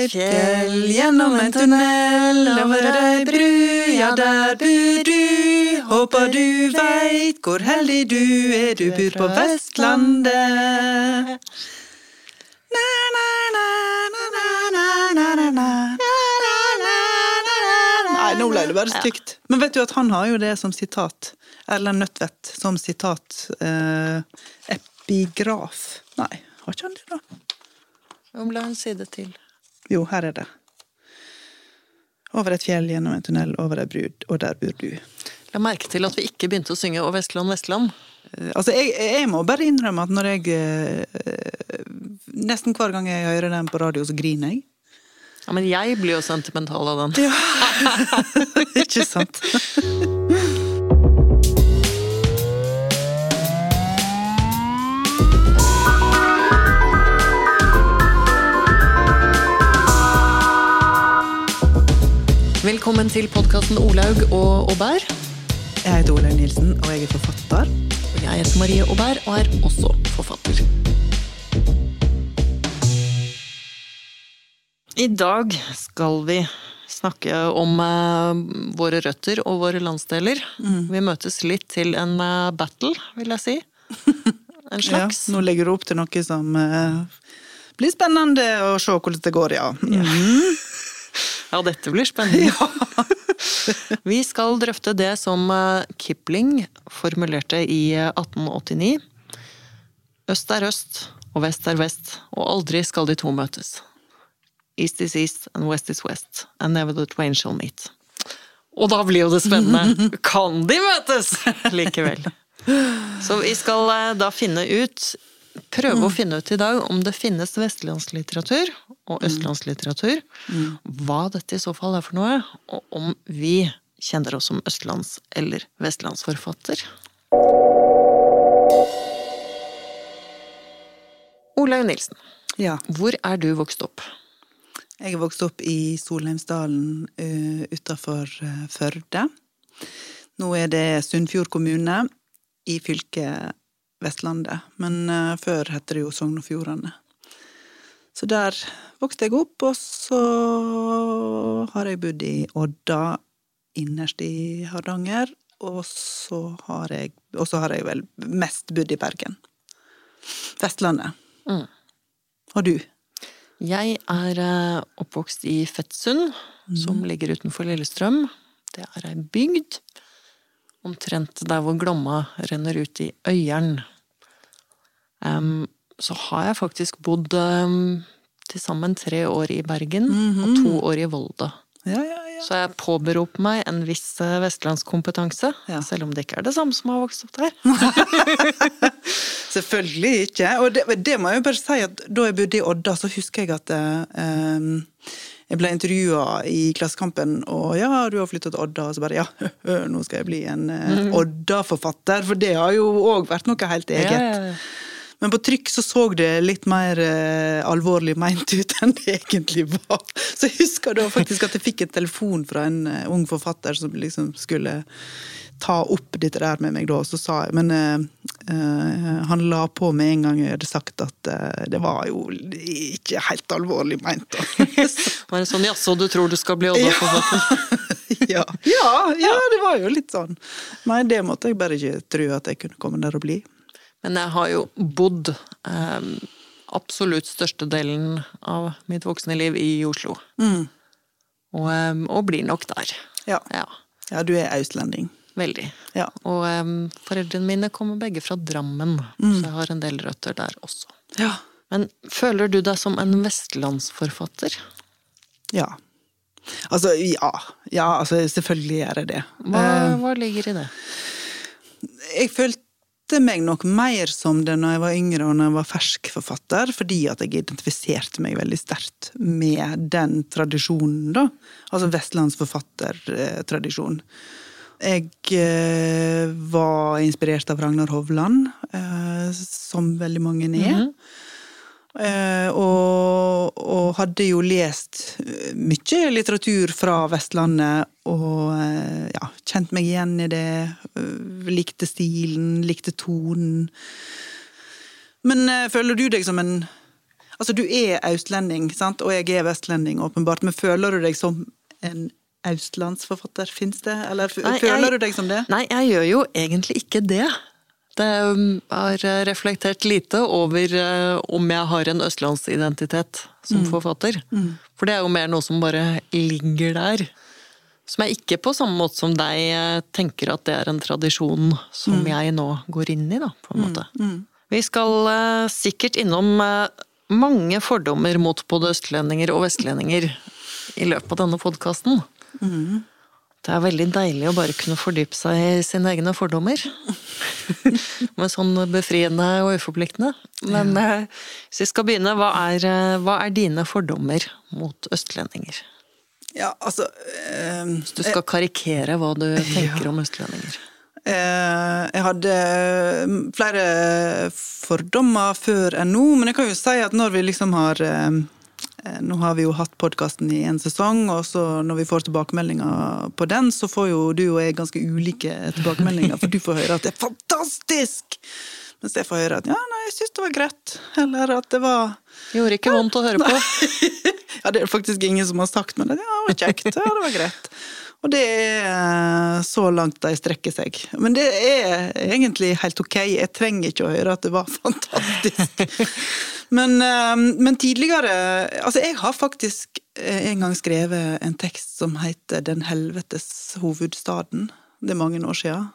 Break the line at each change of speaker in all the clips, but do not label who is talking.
et fjell, gjennom en tunnel, over ei bru, ja, der bor du. Håper du veit hvor heldig du er, du bor på Vestlandet. Na, na, na, na, na, na, na, na, na. Nei, nå ble det bare stygt. Men vet du at han har jo det som sitat. Erlend Nødtvedt som sitat. Eh, epigraf. Nei, har ikke han det, da?
Om la en side til.
Jo, her er det. Over et fjell, gjennom en tunnel, over ei brud, og der bor du.
La merke til at vi ikke begynte å synge Å Vestland, Vestland.
Eh, Altså, jeg, jeg må bare innrømme at når jeg eh, Nesten hver gang jeg hører den på radio, så griner jeg.
Ja, Men jeg blir jo sentimental av den.
Ja, ikke sant?
Velkommen til podkasten Olaug og Aubert.
Jeg heter Olaug Nilsen, og jeg er forfatter.
Og jeg heter Marie Aubert og er også forfatter. I dag skal vi snakke om uh, våre røtter og våre landsdeler. Vi møtes litt til en uh, battle, vil jeg si. En
Ja,
slags.
nå legger du opp til noe som uh, blir spennende å se hvordan det går, ja. Mm.
Ja, dette blir spennende. Vi skal drøfte det som eh, Kipling formulerte i eh, 1889. Øst er øst, og vest er vest, og aldri skal de to møtes. East is east, and west is west, and never the twain shall meet. Og da blir jo det spennende. Kan de møtes likevel? Så vi skal eh, da finne ut Prøve å finne ut i dag om det finnes vestlandslitteratur og østlandslitteratur. Hva dette i så fall er for noe, og om vi kjenner oss som østlands- eller vestlandsforfatter. Olaug Nilsen,
ja.
hvor er du vokst opp?
Jeg er vokst opp i Solheimsdalen uh, utafor eh, Førde. Nå er det Sunnfjord kommune i fylket Vestlandet, men eh, før het det jo Sogn og Fjordane. Så der vokste jeg opp, og så har jeg bodd i Odda, innerst i Hardanger, og så har jeg, har jeg vel mest bodd i Bergen. Vestlandet.
Mm.
Og du?
Jeg er eh, oppvokst i Fettsund, som ligger utenfor Lillestrøm. Det er ei bygd. Omtrent der hvor Glomma renner ut i Øyeren. um, så har jeg faktisk bodd um, til sammen tre år i Bergen og to år i Volda.
Ja, ja, ja.
Så jeg påberoper meg en viss eh, vestlandskompetanse, selv om det ikke er det samme som har vokst opp der.
Selvfølgelig ikke. Og det, det må jeg jo bare si at da jeg bodde i Odda, så husker jeg at eh, jeg ble intervjua i Klassekampen, og ja, du har flyttet til Odda, og så bare ja, nå skal jeg bli en mm. Odda-forfatter, for det har jo òg vært noe helt eget.
Ja, ja, ja.
Men på trykk så så det litt mer eh, alvorlig meint ut enn det egentlig var. Så jeg husker da faktisk at jeg fikk en telefon fra en eh, ung forfatter som liksom skulle ta opp dette der med meg da, så sa jeg Men eh, han la på med en gang jeg hadde sagt at uh, det var jo ikke helt alvorlig meint.
Var det sånn 'jaså, du tror du skal bli Odda-forfatter'?
ja. Ja, ja, det var jo litt sånn. Nei, det måtte jeg bare ikke tro at jeg kunne komme der og bli.
Men jeg har jo bodd um, absolutt størstedelen av mitt voksne liv i Oslo. Og, um, og blir nok der.
Ja.
Ja,
ja, du er austlending.
Veldig.
Ja.
Og um, foreldrene mine kommer begge fra Drammen, så jeg har en del røtter der også.
Ja.
Men føler du deg som en vestlandsforfatter?
Ja. Altså, ja. Ja, altså, selvfølgelig gjør jeg det.
Hva,
Eh,
hva ligger i det?
Jeg følte meg nok mer som det når jeg var yngre og når jeg var fersk forfatter, fordi at jeg identifiserte meg veldig sterkt med den tradisjonen, da. Altså vestlandsforfattertradisjon. Jeg eh, var inspirert av Ragnar Hovland, eh, som veldig mange er. Eh, og, og hadde jo lest mye litteratur fra Vestlandet, og ja, kjent meg igjen i det. likte stilen, likte tonen. Men føler du deg som en Altså, du er østlending, sant, og jeg er vestlending, åpenbart, men føler du deg som en østlandsforfatter? Fins det, eller
Nei,
føler
jeg-
du deg som det?
Nei, jeg gjør jo egentlig ikke det. Det um, har eh, reflektert lite over eh, om jeg har en østlandsidentitet som forfatter. For det er jo mer noe som bare ligger der. Som jeg ikke på samme måte som deg eh, tenker at det er en tradisjon som jeg nå går inn i, da, på en måte. Vi skal sikkert innom mange fordommer mot både østlendinger og vestlendinger i løpet av denne podkasten. Det er veldig deilig å bare kunne fordype seg i sine egne fordommer. Med sånn befriende og uforpliktende. Men eh, hvis vi skal begynne, hva er, eh, hva er dine fordommer mot østlendinger?
Ja, altså eh,
Hvis du skal karikere hva du tenker om østlendinger.
Eh, jeg hadde mm, flere fordommer før enn nå, men jeg kan jo si at når vi liksom har Nå har vi jo hatt podkasten i en sesong, og så når vi får tilbakemeldinger på den, så får jo du og jeg ganske ulike tilbakemeldinger, for du får høre at det er fantastisk! Mens jeg får høre at ja, nei, jeg syns det var greit. Eller at det var
Gjorde ikke vondt å høre på.
ja, det er det faktisk ingen som har sagt, men det, ja, det var kjekt. Ja, det var greit. Og det er eh, så langt de strekker seg. Men det er egentlig helt ok. Jeg trenger ikke å høre at det var fantastisk. Men, eh, men tidligere Altså, jeg har faktisk eh, en gang skrevet en tekst som heter 'Den helvetes hovedstaden'. Det er mange år siden.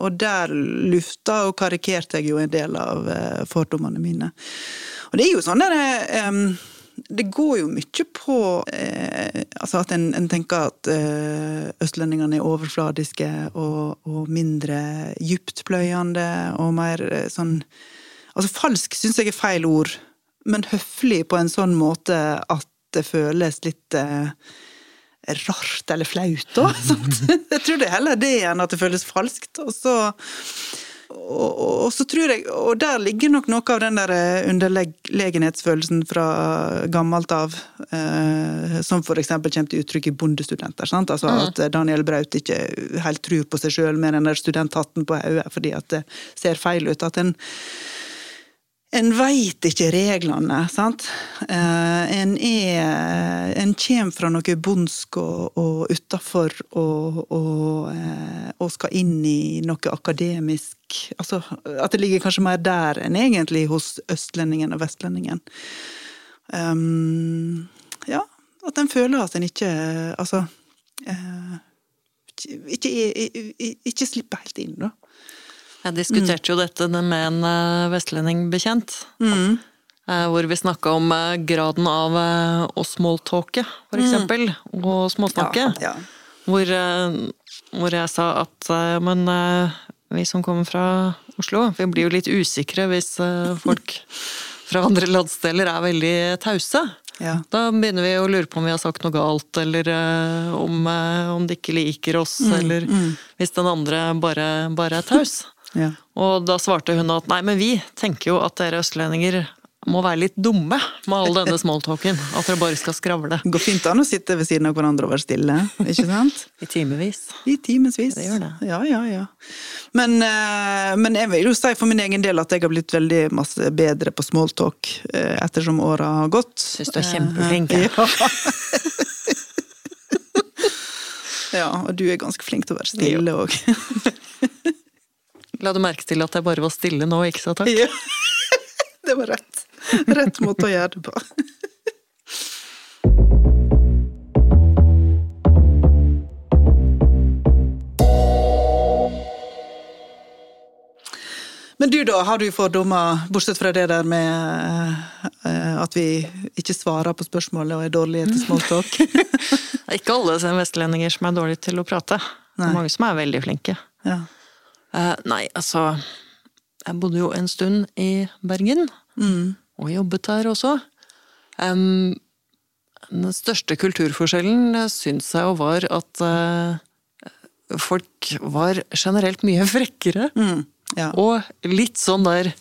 Og der lufta og karikerte jeg jo en del av fordommene mine. Og det er jo sånn der Det går jo mye på eh, altså at en, en tenker at eh, østlendingene er overfladiske og, og mindre dyptpløyende og mer eh, sånn Altså falsk syns jeg er feil ord, men høflig på en sånn måte at det føles litt eh, rart eller flaut, da. sant? Jeg tror det er heller det enn at det føles falskt. Og så, og, og så tror jeg, og der ligger nok noe av den der underlegenhetsfølelsen fra gammelt av, eh, som eksempel kommer til uttrykk i Bondestudenter. sant? Altså At Daniel Braut ikke helt tror på seg sjøl med den der studenthatten på hodet fordi at det ser feil ut. At en en veit ikke reglene, sant. Eh, en er En kommer fra noe bondsk og, og utafor og, og, eh, og skal inn i noe akademisk Altså at det ligger kanskje mer der enn egentlig hos østlendingen og vestlendingen. Um, ja, at en føler at en ikke Altså ikke, ikke, ikke slipper helt inn, da.
Jeg diskuterte jo dette med en vestlending bekjent.
Mm.
eh, Hvor vi snakka om eh, graden av eh, å smalltalke, for eksempel. Og småsnakke.
Mm. Ja, ja.
Hvor, eh, hvor jeg sa at eh, men eh, vi som kommer fra Oslo, vi blir jo litt usikre hvis eh, folk fra andre landsdeler er veldig tause.
Ja.
Da begynner vi å lure på om vi har sagt noe galt, eller eh, om, eh, om de ikke liker oss, eller hvis den andre bare, bare er taus.
Ja.
Og da svarte hun at nei, men vi tenker jo at dere østlendinger må være litt dumme med all denne smalltalken. At dere bare skal skravle.
Det går fint an å sitte ved siden av hverandre og være stille, ikke sant?
I timevis.
I timevis.
Det gjør det.
Ja, ja, ja. Men, eh, men jeg vil jo si for min egen del at jeg har blitt veldig masse bedre på smalltalk eh, ettersom åra har gått.
Syns du er kjempeflink,
Eh. Ja. ja, og du er ganske flink til å være stille òg.
La du merke til at jeg bare var stille nå ikke sa takk?
Ja. Det var rett. Rett måte å gjøre det på. Men du da, har du fordommer, bortsett fra det der med uh, at vi ikke svarer på spørsmålet og er dårlige til smalltalk?
Det er ikke alle er vestlendinger som er dårlige til å prate. Det er mange som er veldig flinke.
ja.
Eh, nei, altså Jeg bodde jo en stund i Bergen, og jobbet der også. Um, den største kulturforskjellen eh, syns jeg jo var at uh, folk var generelt mye frekkere.
Mm, ja.
Og litt sånn der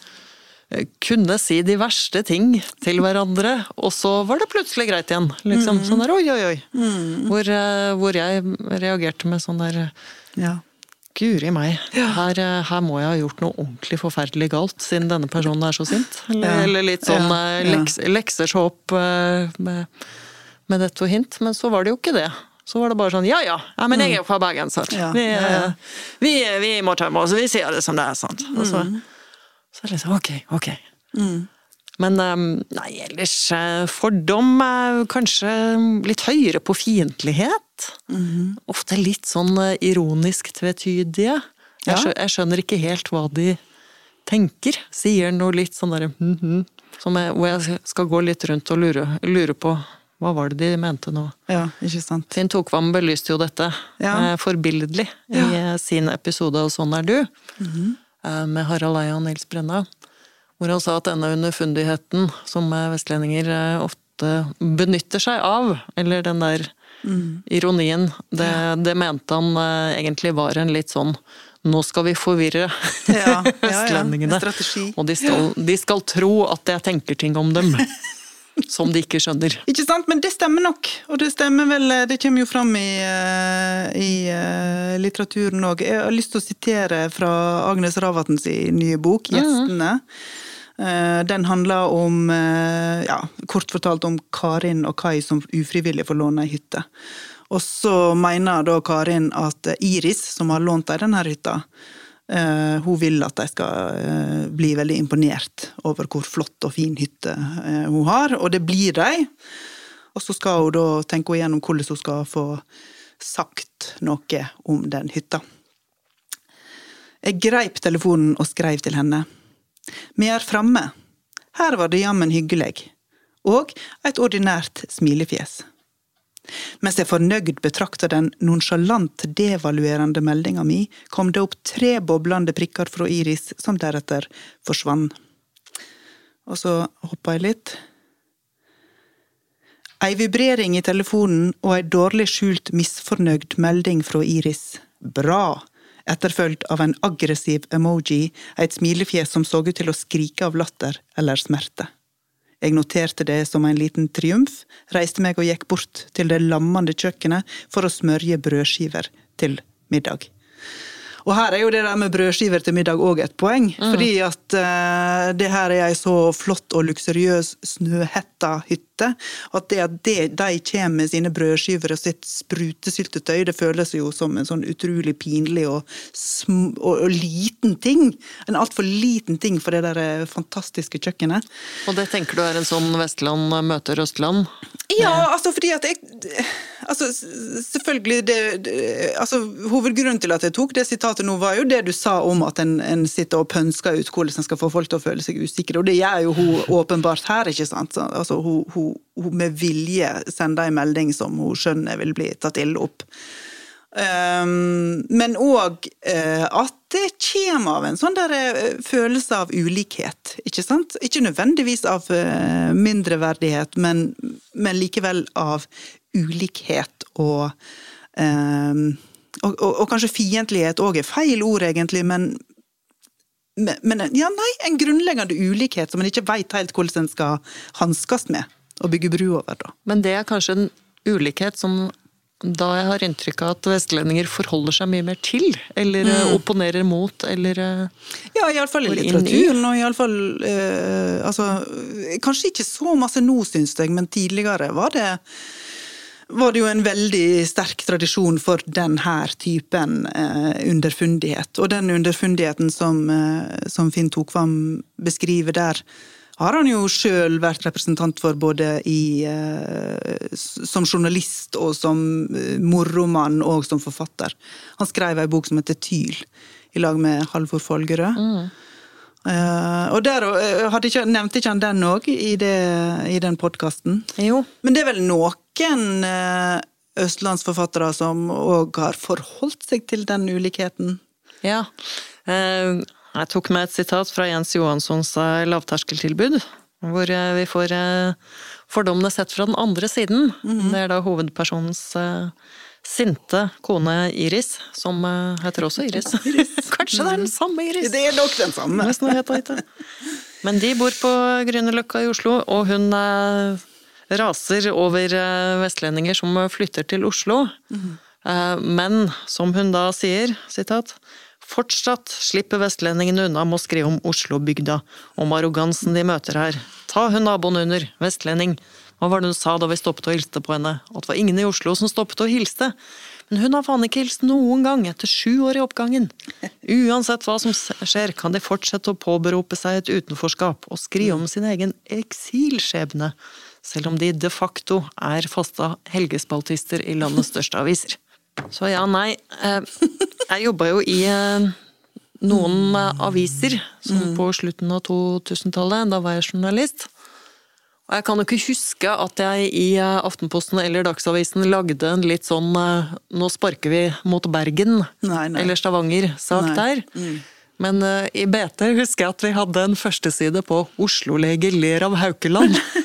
kunne si de verste ting til hverandre, og så var det plutselig greit igjen. Liksom sånn der oi, oi, oi. Hvor, eh, hvor jeg reagerte med sånn der
ja.
Guri meg. Her, eh, her må jeg ha gjort noe ordentlig forferdelig galt, siden denne personen er så sint. Eller,
Ja.
eller litt sånn
Ja,
eh, leks, lekser seg opp eh, med, med og hint. Men så var det jo ikke det. Så var det bare sånn ja ja, ja men jeg er jo fra Bergen,
sant. Ja,
Vi,
ja, ja.
vi, vi må tømme oss, vi sier det som det er, sant. Og så, så er det liksom ok, ok.
Mm.
Men eh, nei, ellers eh, fordom er kanskje litt høyere på fiendtlighet.
Mm.
Ofte litt sånn eh, ironisk tvetydige.
Ja.
jeg skjønner ikke helt hva de tenker. Sier noe litt sånn derre som jeg, Hvor jeg skal gå litt rundt og lure, lure på hva var det de mente nå.
Ja, ikke sant.
Finn Tokvam belyste jo dette
Ja.
forbilledlig i sin episode av Sånn er du, eh, med Harald Eia og Nils Brenna. Hvor han sa at denne underfundigheten som eh, vestlendinger eh, ofte benytter seg av, eller den der ironien, det, det mente han eh, egentlig var en litt sånn nå skal vi forvirre
Ja, ja, ja.
vestlendingene. Og de skal, de skal tro at jeg tenker ting om dem som de ikke skjønner.
Ikke sant, men det stemmer nok. Og det stemmer vel, det kommer jo fram i, i litteraturen òg. Jeg har lyst til å sitere fra Agnes Ravatns nye bok, 'Gjestene'. Eh, Den handler om, eh, ja, kort fortalt om Karin og Kai som ufrivillig får låne ei hytte. Og så mener da Karin at Iris, som har lånt dem denne hytta, Eh, hun vil at de skal eh, bli veldig imponert over hvor flott og fin hytte eh, hun har, og det blir de. Og så skal hun da tenke igjennom hvordan hun skal få sagt noe om den hytta. Jeg greip telefonen og skrev til henne. Vi er framme. Her var det jammen hyggelig. Og et ordinært smilefjes. Mens jeg fornøyd betrakta den nonsjalant devaluerende meldinga mi, kom det opp tre boblende prikker fra Iris, som deretter forsvant. Og så hoppa jeg litt. Ei vibrering i telefonen og ei dårlig skjult misfornøyd melding fra Iris. Bra! Etterfølgt av en aggressiv emoji, et smilefjes som så ut til å skrike av latter eller smerte. Jeg noterte det som en liten triumf, reiste meg og gikk bort til det lammende kjøkkenet for å smørje brødskiver til middag. Og her er jo det der med brødskiver til middag òg et poeng. Fordi at uh, det her er ei så flott og luksuriøs snøhetta hytte. At det at de kommer med sine brødskiver og sitt sprutesyltetøy, det føles jo som en sånn utrolig pinlig og, og, og liten ting. En altfor liten ting for det der eh, fantastiske kjøkkenet.
Og det tenker du er en sånn Vestland møter Østland?
Ja, altså fordi at jeg altså, Selvfølgelig det, det altså, Hovedgrunnen til at jeg tok det sitatet nå, var jo det du sa om at en, en sitter og pønsker ut hvordan en skal få folk til å føle seg usikre. Og det gjør jo hun åpenbart her, ikke sant. Altså, hun, hun, hun med vilje sender en melding som hun skjønner vil bli tatt ille opp. Um, men òg uh, at det kommer av en sånn der uh, følelse av ulikhet, ikke sant? Ikke nødvendigvis av uh, mindreverdighet, men, men likevel av ulikhet og um, og, og, og kanskje fiendtlighet òg er feil ord, egentlig, men, men ja, nei, en grunnleggende ulikhet som en ikke veit helt hvordan en skal hanskes med og bygge bru over, da.
Men det er kanskje en ulikhet som da jeg har inntrykk av at vestlendinger forholder seg mye mer til, eller mm. opponerer mot, eller eh,
Ja, iallfall i. litteraturen, og iallfall eh, Altså, kanskje ikke så masse nå, syns jeg, men tidligere var det var det jo en veldig sterk tradisjon for denne typen eh, underfundighet. Og den underfundigheten som, eh, som Finn Tokvam beskriver der, har han jo sjøl vært representant for både i, eh, som journalist og som eh, moromann og som forfatter. Han skrev ei bok som heter Tyl, i lag med Halvor Folgerød. Eh, og der hadde ikke, nevnte ikke han den òg i, i den podkasten?
Jo.
Men det er vel noen uh, østlandsforfattere som òg har forholdt seg til den ulikheten?
Ja. Eh, Jeg tok med et sitat fra Jens Johanssons eh, lavterskeltilbud, hvor eh, vi får eh, fordommene sett fra den andre siden. Det er da hovedpersonens sinte kone Iris, som heter også Iris. Kanskje det er den samme Iris?
Det er nok den samme.
Men de bor på Grünerløkka i Oslo, og hun raser over vestlendinger som flytter til Oslo. Eh, Men som hun da sier, sitat, fortsatt slipper vestlendingene unna med å skrive om Oslo-bygda, om arrogansen de møter her. Ta hun naboen under, vestlending. Hva var det hun sa da vi stoppet og hilste på henne? At det var ingen i Oslo som stoppet og hilste. Men hun har faen ikke hilst noen gang etter sju år i oppgangen. Uansett hva som skjer, kan de fortsette å påberope seg et utenforskap og skrive om sin egen eksilskjebne, selv om de de facto er faste helgespaltister i landets største aviser. Så ja, nei. eh, Jeg jobba jo i eh, noen eh, aviser som på slutten av 2000-tallet. Da var jeg journalist. Og jeg kan jo ikke huske at jeg i Aftenposten eller Dagsavisen lagde en litt sånn 'nå sparker vi mot Bergen'
Nei, nei.
eller Stavanger-sak
der.
der. Men i BT husker jeg at vi hadde en førsteside på 'Oslo-lege ler av Haukeland'.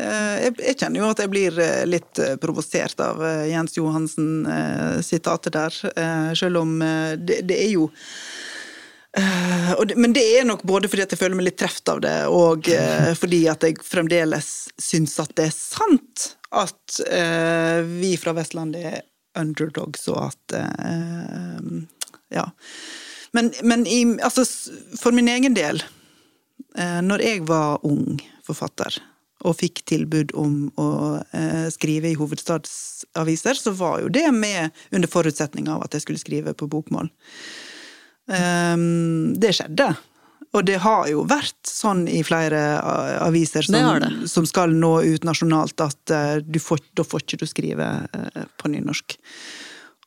Eh, Jeg, kjenner jo at jeg blir eh, litt eh, provosert av Jens Johansen-sitatet der, selv om det, det er jo Men det er nok både fordi at jeg føler meg litt treft av det, og fordi at jeg fremdeles syns at det er sant at vi fra Vestlandet er underdogs, og at Ja. Men, men i, altså, for min egen del Når jeg var ung forfatter og fikk tilbud om å eh, skrive i hovedstadsaviser, så var jo det med under forutsetning av at jeg skulle skrive på bokmål. Ehm, det skjedde. Og det har jo vært sånn i flere aviser som,
det.
som skal nå ut nasjonalt, at eh, du får, da får ikke du skrive eh, på nynorsk.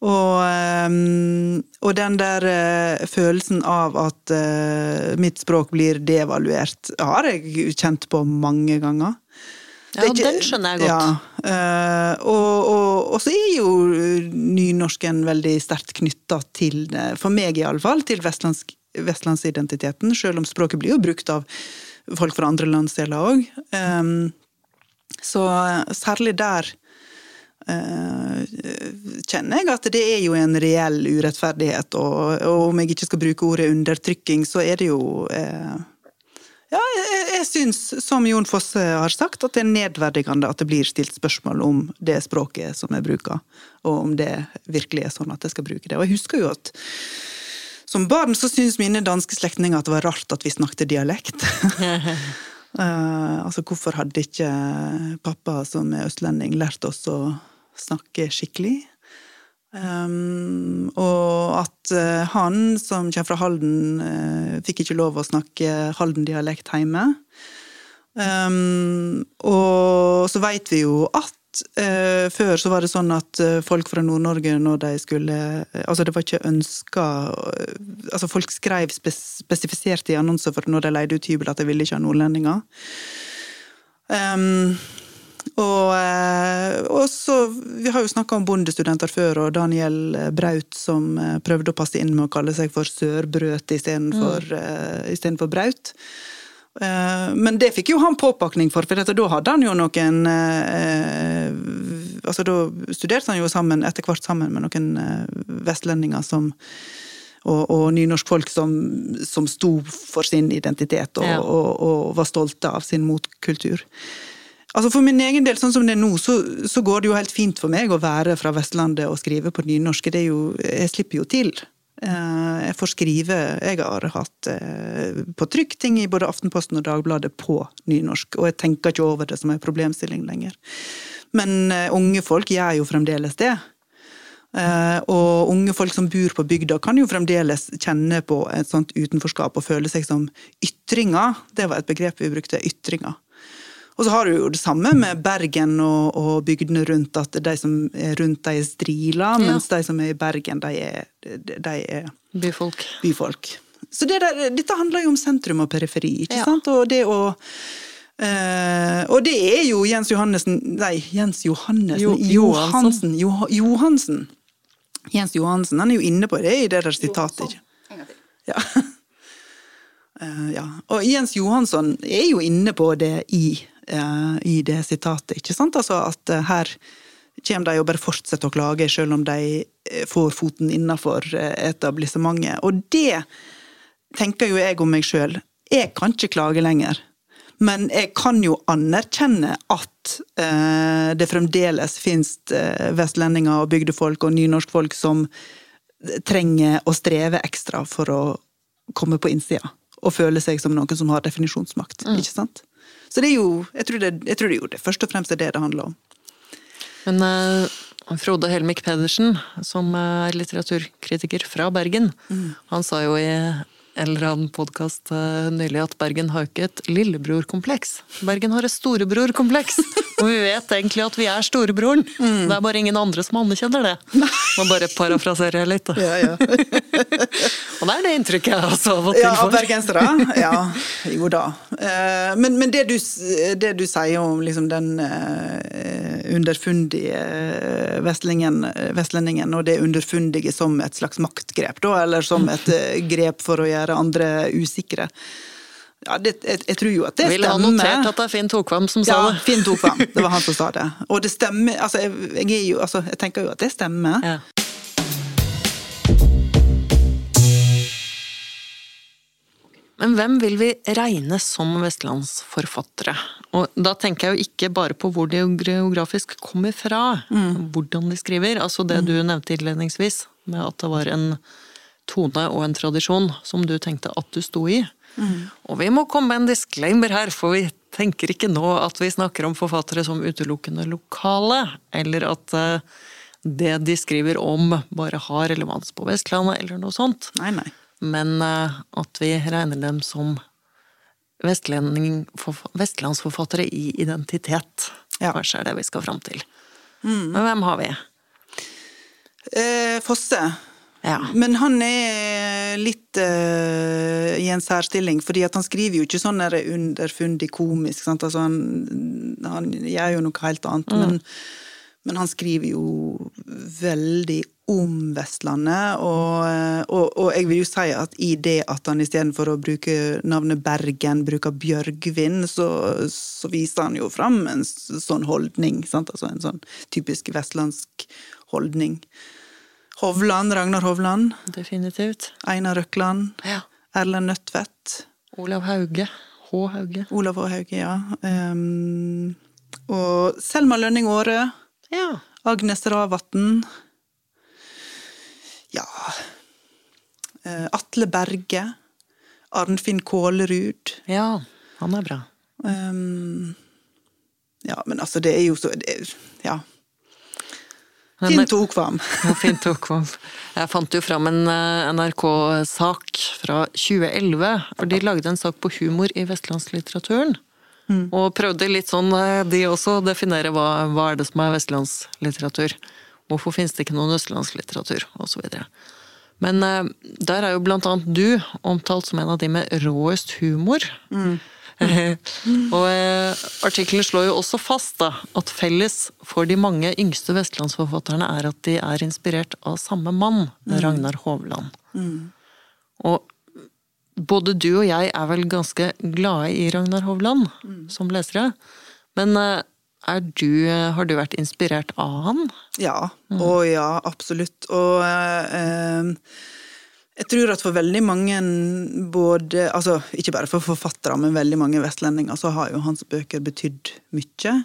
Og, ehm, og den der eh, følelsen av at eh, mitt språk blir devaluert, har jeg kjent på mange ganger.
Ja,
ikke-
den skjønner jeg godt.
Ja, eh, og, og, og så er jo nynorsken veldig sterkt knytta til, for meg iallfall, til vestlandsk, vestlandsidentiteten, selv om språket blir jo brukt av folk fra andre landsdeler òg. så særlig der kjenner jeg at det er jo en reell urettferdighet, og, og om jeg ikke skal bruke ordet undertrykking, så er det jo eh, ja, jeg, jeg syns, som Jon Fosse har sagt, at det er nedverdigende at det blir stilt spørsmål om det språket som jeg bruker, og om det virkelig er sånn at jeg skal bruke det. Og jeg husker jo at som barn så syntes mine danske slektninger at det var rart at vi snakket dialekt. uh, altså, hvorfor hadde ikke pappa som er østlending lært oss å snakke skikkelig? Um, og at uh, han som kommer fra Halden, uh, fikk ikke lov å snakke Halden-dialekt hjemme. Um, og så veit vi jo at uh, før så var det sånn at folk fra Nord-Norge når de skulle Altså det var ikke ønska Altså folk skrev spes spesifisert i annonser for når de leide ut hybel at de ville ikke ha nordlendinger. Um, og, eh, og så, Vi har jo snakka om bondestudenter før, og Daniel Braut som eh, prøvde å passe inn med å kalle seg for Sørbrøt istedenfor mm. istedenfor Braut. Eh, Men det fikk jo han påpakning for, for da hadde han jo noen eh, altså Da studerte han jo sammen, etter hvert sammen med noen eh, vestlendinger som og, og nynorskfolk som, som sto for sin identitet og,
Ja.
og, og var stolte av sin motkultur. Altså For min egen del, sånn som det er nå, så, så går det jo helt fint for meg å være fra Vestlandet og skrive på nynorsk. Det er jo, jeg slipper jo til. Eh, Jeg får skrive Jeg har hatt eh, på trykk ting i både Aftenposten og Dagbladet på nynorsk, og jeg tenker ikke over det som en problemstilling lenger. Men eh, unge folk gjør jo fremdeles det. Og unge folk som bor på bygda, kan jo fremdeles kjenne på et sånt utenforskap og føle seg som ytringer. Det var et begrep vi brukte, ytringer. Og så har du jo det samme med Bergen og, og bygdene rundt, at de som er rundt, de er strila, mens de som er i Bergen, de er, de er
Byfolk.
byfolk. Så det der, dette handler jo om sentrum og periferi, ikke
Ja.
sant? Og det å Uh, Og det er jo Jens Johannessen Nei, Jens Johannessen
Jo-
Johansen. Jo, Johansen. Jens Johansen, han er jo inne på det i det der sitatet. Ja. Uh, ja. Og Jens Johansson er jo inne på det i, i det sitatet, ikke sant? Altså at eh, her kommer de og bare fortsetter å klage, selv om de eh, får foten innafor etablissementet. Og det tenker jo jeg om meg sjøl. Jeg kan ikke klage lenger. Men jeg kan jo anerkjenne at eh, det fremdeles finnes eh, vestlendinger og bygdefolk og nynorskfolk som trenger å streve ekstra for å komme på innsida. Og føle seg som noen som har definisjonsmakt.
Mm.
ikke sant? Så det er jo, jeg tror det, jeg tror det, jo det først og fremst er det det handler om.
Men uh, Frode Helmik Pedersen, som er litteraturkritiker fra Bergen, han sa jo i eller annen podkast nylig at Bergen har ikke et lillebrorkompleks. Bergen har et storebrorkompleks! Og vi vet egentlig at vi er storebroren. Det er bare ingen andre som anerkjenner det. Man bare parafraserer jeg litt, da.
Ja, ja.
Og det er det inntrykket jeg også av og til
Ja, av
får.
bergensere? Ja, jo da. Eh, Men, men det, du, det du sier om liksom den eh, underfundige eh, vestlendingen, og det underfundige som et slags maktgrep, da, eller som et eh, grep for å gjøre andre usikre ja, det, jeg, jeg tror jo at det
Ville stemmer. Ville
ha
notert at det er Finn Tokvam som sa
Ja,
det.
Finn Tokvam. Det var han som sa det. Og det stemmer. Altså, jeg, jeg, er jo, altså, jeg tenker jo at det stemmer.
Ja. Men hvem vil vi regne som vestlandsforfattere? Og da tenker jeg jo ikke bare på hvor de geografisk kommer fra, hvordan de skriver. Altså det du nevnte innledningsvis, med at det var en tone og en tradisjon som du tenkte at du sto i. Og vi må komme med en disclaimer her, for vi tenker ikke nå at vi snakker om forfattere som utelukkende lokale, eller at eh, det de skriver om bare har relevans på Vestlandet, eller noe sånt.
Nei, nei.
Men eh, at vi regner dem som vestlandsforfattere i identitet.
Ja.
Kanskje er det vi skal fram til. Men hvem har vi?
Eh, Fosse.
Ja.
Men han er litt uh, i en særstilling, fordi han skriver jo ikke sånn der underfundig komisk. Altså han, han gjør jo noe helt annet. Men, men han skriver jo veldig om Vestlandet, og, eh, og, og jeg vil jo si at i det at han istedenfor å bruke navnet Bergen, bruker Bjørgvin, så, så viser han jo fram en sånn holdning. Sant? Altså en sånn typisk vestlandsk holdning. Hovland, Ragnar Hovland.
Definitivt.
Einar Røkland.
Ja.
Erlend Nødtvedt.
Olav Hauge. H. Hauge.
Olav H. Hauge, ja. Um, og Selma Lønning Aare.
Ja.
Agnes Ravatn. Ja uh, Atle Berge. Arnfinn Kålerud.
Ja, han er bra.
Um, ja, men altså, det er jo så det, er- Ja.
Men-
og okvam.
Ja, fint Tokvam. Jeg fant jo fram en eh, NRK-sak fra 2011, for de lagde en sak på humor i vestlandslitteraturen. Og prøvde litt sånn, eh, de også, å definere hva, hva er det som er vestlandslitteratur. Hvorfor finnes det ikke noen østlandslitteratur, osv. Men eh, der er jo blant annet du omtalt som en av de med råest humor. og eh, artikkelen slår jo også fast da, at felles for de mange yngste vestlandsforfatterne er at de er inspirert av samme mann, Ragnar Hovland. Og både du og jeg er vel ganske glade i Ragnar Hovland som lesere. Men eh, er du, har du vært inspirert av han?
Ja. Å ja, absolutt. Og eh, eh, jeg tror at for veldig mange, både Altså ikke bare for forfattere, men veldig mange vestlendinger, så har jo hans bøker betydd mye.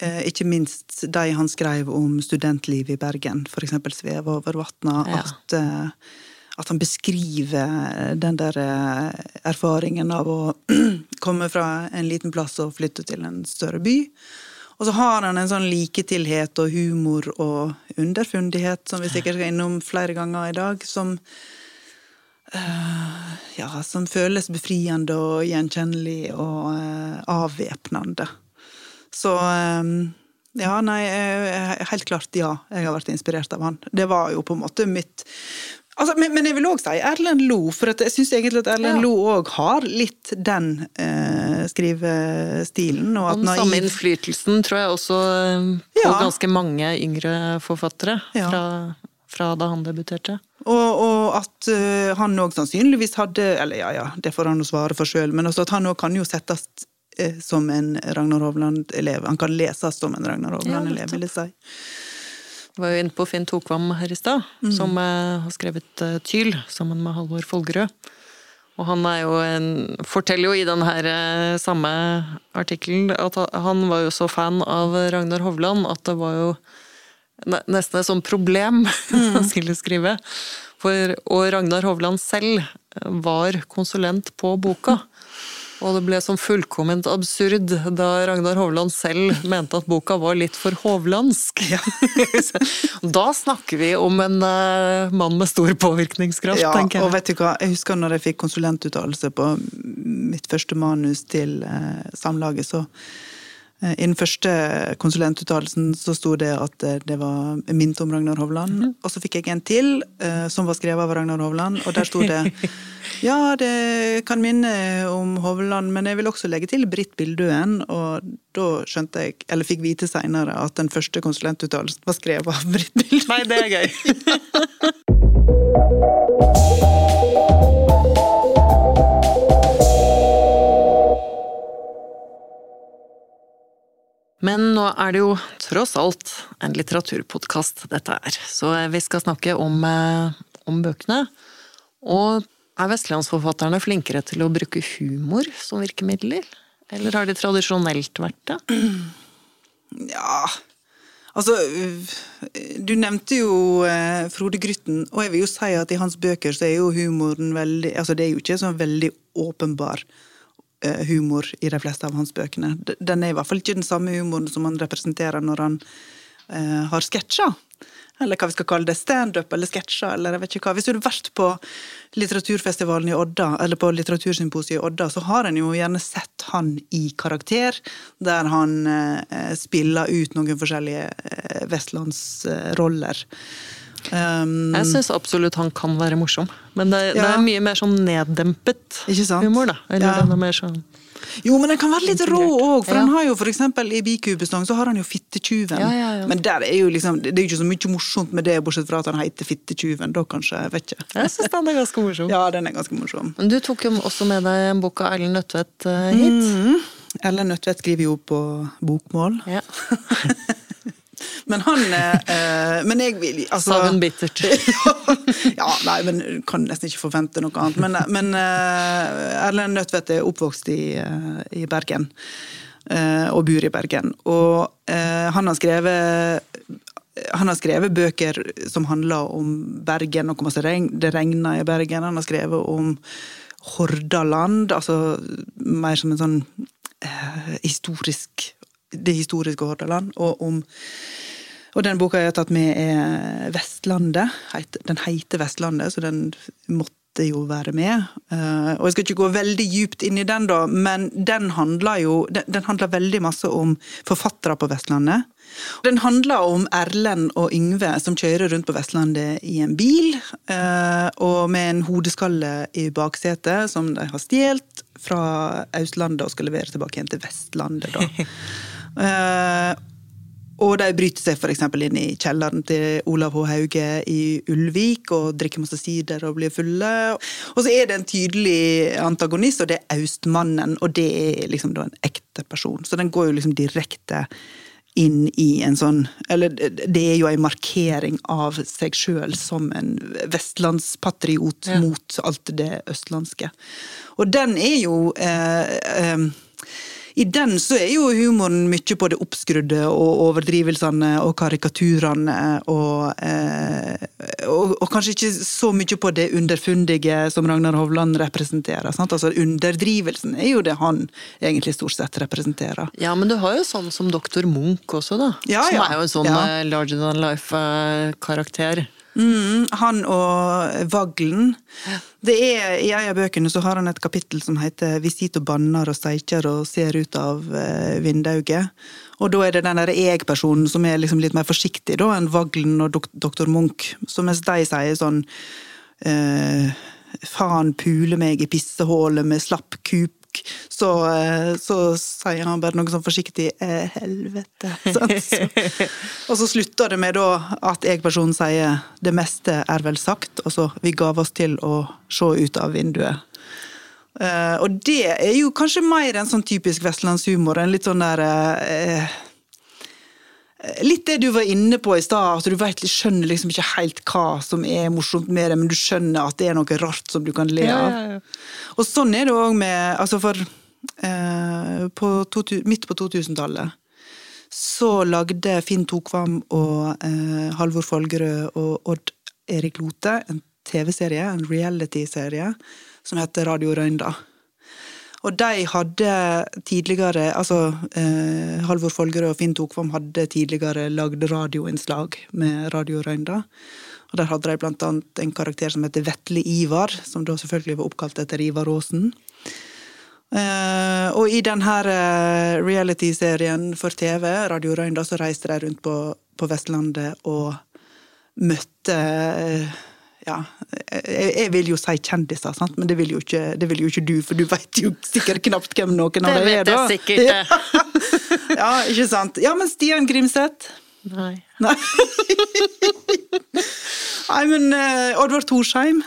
Eh, ikke minst de han skrev om studentlivet i Bergen, eksempel 'Sveve over vatna'.
Ja.
At, eh, at han beskriver den der eh, erfaringen av å komme fra en liten plass og flytte til en større by. Og så har han en sånn liketilhet og humor og underfundighet, som vi sikkert skal innom flere ganger i dag, som eh, ja, som føles befriende og gjenkjennelig og uh, avvæpnende. Så um, ja, nei, helt klart ja, jeg har vært inspirert av han. Det var jo på en måte mitt Altså, men, men jeg vil òg si Erlend Lo, for jeg syns egentlig at Erlend
Ja.
Lo òg har litt den eh, skrivestilen. Og at
den samme innflytelsen tror jeg også på
Ja.
ganske mange yngre forfattere
Ja.
fra, fra da han debuterte.
Og, og at uh, han òg sannsynligvis hadde Eller ja, ja, det får han jo svare for sjøl, men også at han òg kan jo settes uh, som en Ragnar Hovland-elev. Han kan leses som en Ragnar Hovland-elev,
ja,
vil jeg si.
Jeg var jo inne på Finn Tokvam her i stad, som uh, har skrevet Tyl sammen med Halvor Folgerød. Og han jo en, forteller jo i den her samme artikkelen at han var jo så fan av Ragnar Hovland at det var jo nesten et sånt problem mm. han skulle skrive. For, og Ragnar Hovland selv var konsulent på boka. Og det ble sånn fullkomment absurd da Ragnar Hovland selv mente at boka var litt for hovlandsk. Ja. da snakker vi om en uh, mann med stor påvirkningskraft,
ja,
tenker
jeg. Og vet du hva, jeg husker når jeg fikk konsulentuttalelse på mitt første manus til uh, Samlaget, så Eh, I den første konsulentuttalelsen så sto det at eh, det var minnet om Ragnar Hovland. Mm. Og så fikk jeg en til eh, som var skrevet av Ragnar Hovland, og der sto det ja, det kan minne om Hovland, men jeg vil også legge til Britt Bildøen. Og da skjønte jeg, eller fikk vite seinere, at den første konsulentuttalelsen var skrevet av Britt Bildøen.
Nei, det er gøy. Men nå er det jo tross alt en litteraturpodkast dette er, så vi skal snakke om, eh, om bøkene. Og er vestlandsforfatterne flinkere til å bruke humor som virkemidler? Eller har de tradisjonelt vært det?
Ja Altså, du nevnte jo eh, Frode Grytten, og jeg vil jo si at i hans bøker så er jo humoren veldig Altså, det er jo ikke sånn veldig åpenbar humor i de fleste av hans bøkene. Den er i hvert fall ikke den samme humoren som han representerer når han eh, har sketsjer. Eller hva vi skal kalle det, standup eller sketsjer, eller jeg vet ikke hva. Hvis du hadde vært på litteraturfestivalen i Odda, eller på litteratursymposiet i Odda, så har en jo gjerne sett han i karakter, der han eh, spiller ut noen forskjellige eh, vestlandsroller.
Um, jeg syns absolutt han kan være morsom, men det, ja. det, er mye mer sånn neddempet humor. da. Eller ja. er mer sånn
jo, men den kan være litt rå òg, for ja. han har jo eksempel i Bikubestang så har han jo Fittetjuven.
Ja, ja,
men er jo liksom, det er jo ikke så mye morsomt med det, bortsett fra at han heter Fittetjuven. Da kanskje, vet ikke.
Jeg syns den er ganske morsom.
Ja, den er ganske morsom.
Men du tok jo også med deg en bok av Erlend Nødtvedt uh, hit. Mm.
Erlend Nødtvedt skriver jo på bokmål. Ja. Men han eh, Men jeg vil
altså Savn bittert.
ja, nei, men kan nesten ikke forvente noe annet. Men, men eh, Erlend Nødtvedt er oppvokst i, eh, i Bergen. Eh, og bor i Bergen. Og eh, han har skrevet han har skrevet bøker som handler om Bergen og hvor det regner i Bergen. Han har skrevet om Hordaland, altså mer som en sånn eh, historisk Det historiske Hordaland. Og om og den boka jeg har tatt med, er Vestlandet. Den heter Vestlandet, så den måtte jo være med. Eh, og jeg skal ikke gå veldig djupt inn i den, da, men den handler jo den handler veldig masse om forfattere på Vestlandet. Den handler om Erlend og Yngve som kjører rundt på Vestlandet i en bil, eh, og med en hodeskalle i baksetet som de har stjålet fra Østlandet og skal levere tilbake igjen til Vestlandet. da. Eh, og de bryter seg f.eks. inn i kjelleren til Olav H. Hauge i Ulvik og drikker masse sider og blir fulle. Og så er det en tydelig antagonist, og det er Austmannen. Og det er liksom da en ekte person. Så den går jo liksom direkte inn i en sånn Eller det er jo en markering av seg sjøl som en vestlandspatriot ja. mot alt det østlandske. Og den er jo eh, eh, i den så er jo humoren mye på det oppskrudde og overdrivelsene og karikaturene og, eh, og, og, kanskje ikke så mye på det underfundige som Ragnar Hovland representerer. Sant? Altså Underdrivelsen er jo det han egentlig stort sett representerer.
Ja, men du har jo sånn som doktor Munch også, da. Ja, som ja. er jo en sånn ja. Eh, larger than life-karakter.
Mm, han og Vaglen. Det er, I en av bøkene så har han et kapittel som heter 'Vi sitter og banner og steikjer og ser ut av eh, vindauget'. Og da er det den der jeg-personen som er liksom litt mer forsiktig da, enn Vaglen og dok doktor Munch. Så mens de sier sånn eh, 'Faen pule meg i pissehålet med slapp kup så, eh, så, sier han bare noe sånn forsiktig eh, 'helvete'. Så, og så slutter det med da at jeg-personen sier 'det meste er vel sagt', og så 'vi gav oss til å se ut av vinduet'. Uh, og det er jo kanskje mer en sånn typisk vestlandshumor. En litt sånn der Litt det du var inne på i stad, at du vet, skjønner liksom ikke helt hva som er morsomt med det, men du skjønner at det er noe rart som du kan le
Ja,
av.
ja, ja.
Og sånn er det òg med altså For eh, på to, midt på 2000-tallet så lagde Finn Tokvam og eh, Halvor Folgerød og Odd Erik Lote en TV-serie, en reality-serie, som heter Radio Røynda. Og de hadde tidligere Altså eh, Halvor Folgerød og Finn Tokvam hadde tidligere lagd radioinnslag med Radio Røynda. Og der hadde de blant annet en karakter som heter Vetle Ivar, som da selvfølgelig var oppkalt etter Ivar Aasen. Eh, og i denne eh, reality-serien for TV, Radio Røynda, så reiste de rundt på, på Vestlandet og møtte eh, ja, jeg, jeg vil jo si kjendiser, sant? men det vil, jo ikke, det vil jo ikke du, for du vet jo sikkert knapt hvem noen av
Det
dem er.
vet jeg sikkert, det.
ja, ikke sant. Ja, men Stian Grimseth?
Nei.
Nei. Nei, men eh, Oddvar Torsheim?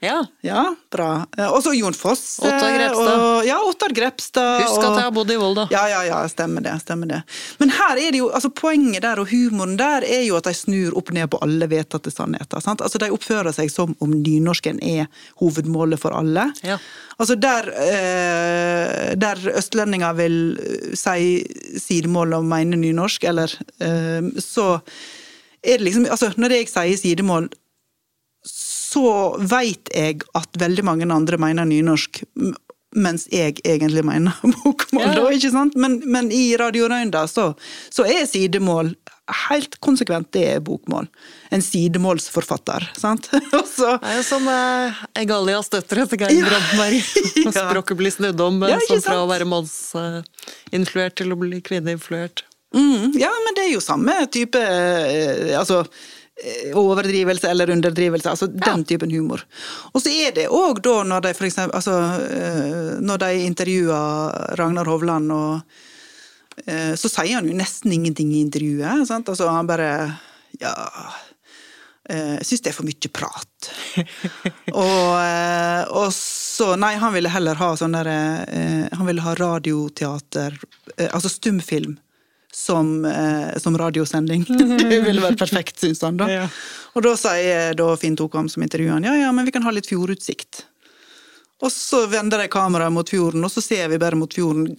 Ja.
Ja, bra. Eh, Og så Jon Foss.
Ottar Grepstad.
Og, ja, Ottar Grepstad.
Husk at jeg har bodd i Volda.
Ja, ja, ja, stemmer det. stemmer det. Men her er det jo, altså poenget der og humoren der er jo at de snur opp ned på alle vedtatte sannheter. sant? Altså De oppfører seg som om nynorsken er hovedmålet for alle.
Ja.
Altså Der, eh, der østlendinger vil eh, si sidemål og mene nynorsk, eller eh, så er det liksom Altså, når jeg sier sidemål, så veit jeg at veldig mange andre mener nynorsk, mens jeg egentlig mener bokmål, da, ikke sant? Men, men i Radio Røynda så, så er sidemål helt konsekvent, det er bokmål. En sidemålsforfatter, sant? Så
Det er jo som eh, Egalias døtre etter Geir
Ja.
Brandenberg.
Ja.
Språket blir snudd om eh,
Ja,
sånn fra å være mannsinfluert til å bli kvinneinfluert.
Mm, ja, men det er jo samme type eh, Altså eh, overdrivelse eller underdrivelse. Altså den typen humor. Og så er det òg da når de for eksempel altså, eh, Når de intervjuer Ragnar Hovland, og eh, så sier han jo nesten ingenting i intervjuet. Sant? Altså han bare Ja eh, Jeg syns det er for mye prat. og, eh, og så Nei, han ville heller ha sånn derre eh, Han ville ha radioteater, eh, altså stumfilm, som, eh, som radiosending. det ville vært perfekt, syns han. da.
Ja.
Og da sier da Finn Tokam som intervjuer han, ja ja, men vi kan ha litt fjordutsikt. Og så vender de kameraet mot fjorden, og så ser vi bare mot fjorden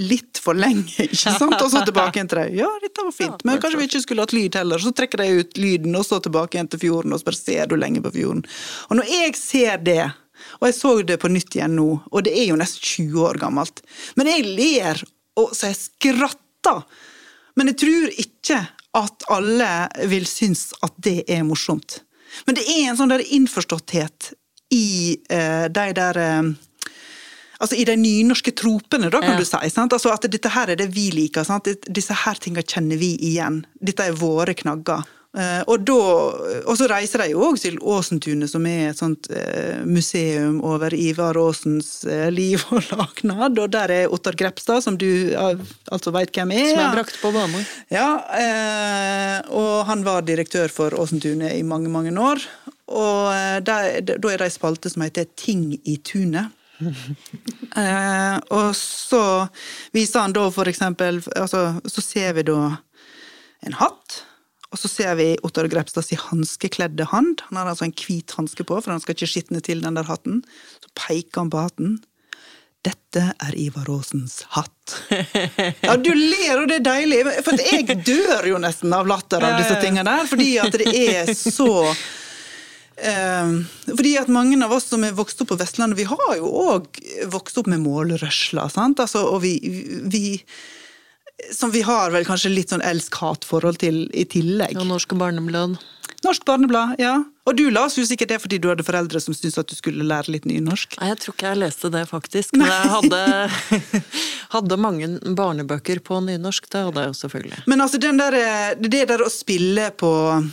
litt for lenge, ikke sant? Og så tilbake igjen til dem. Ja, dette var fint, men kanskje vi ikke skulle hatt lyd heller. Så trekker de ut lyden, og så tilbake igjen til fjorden, og så bare ser du lenge på fjorden. Og når jeg ser det, og jeg så det på nytt igjen nå, og det er jo nesten 20 år gammelt, men jeg ler, og så jeg skratter. Men jeg tror ikke at alle vil synes at det er morsomt. Men det er en sånn der innforståtthet i eh, de der eh, Altså i de nynorske tropene, da, kan
Ja.
du si. Sant? Altså At dette her er det vi liker. Sant? Disse her tinga kjenner vi igjen. Dette er våre knagger. Eh, og, da, og så reiser de jo òg til Åsentunet, som er et sånt eh, museum over Ivar Aasens eh, liv og lagnad. Og der er Ottar Grepstad, som du altså veit hvem er.
Som er brakt på banen.
Ja, og han var direktør for Åsentunet i mange, mange år. Og da er det ei spalte som heter Ting i tunet. og så viser han da for eksempel altså, Så ser vi da en hatt. Og så ser vi Ottar Grepstad sin hanskekledde hand. Han har altså en hvit hanske på, for han skal ikke skitne til den der hatten. Så peker han på hatten. Dette er Ivar Aasens hatt. Ja, du ler, og det er deilig. For jeg dør jo nesten av latter av disse tingene der, fordi at det er så eh, fordi at mange av oss som er vokst opp på Vestlandet, vi har jo òg vokst opp med målrørsla. sant? Altså, og vi, vi Som vi har vel kanskje litt sånn elsk-hat-forhold til i tillegg.
Ja, Norske Barneblad.
Norsk barneblad, ja. Og du las jo sikkert det fordi du hadde foreldre som syntes at du skulle lære litt nynorsk.
Nei, jeg tror ikke jeg leste det, faktisk. Men jeg hadde, hadde mange barnebøker på nynorsk. Det hadde jeg jo selvfølgelig.
Men altså, den der, det der å spille på eh,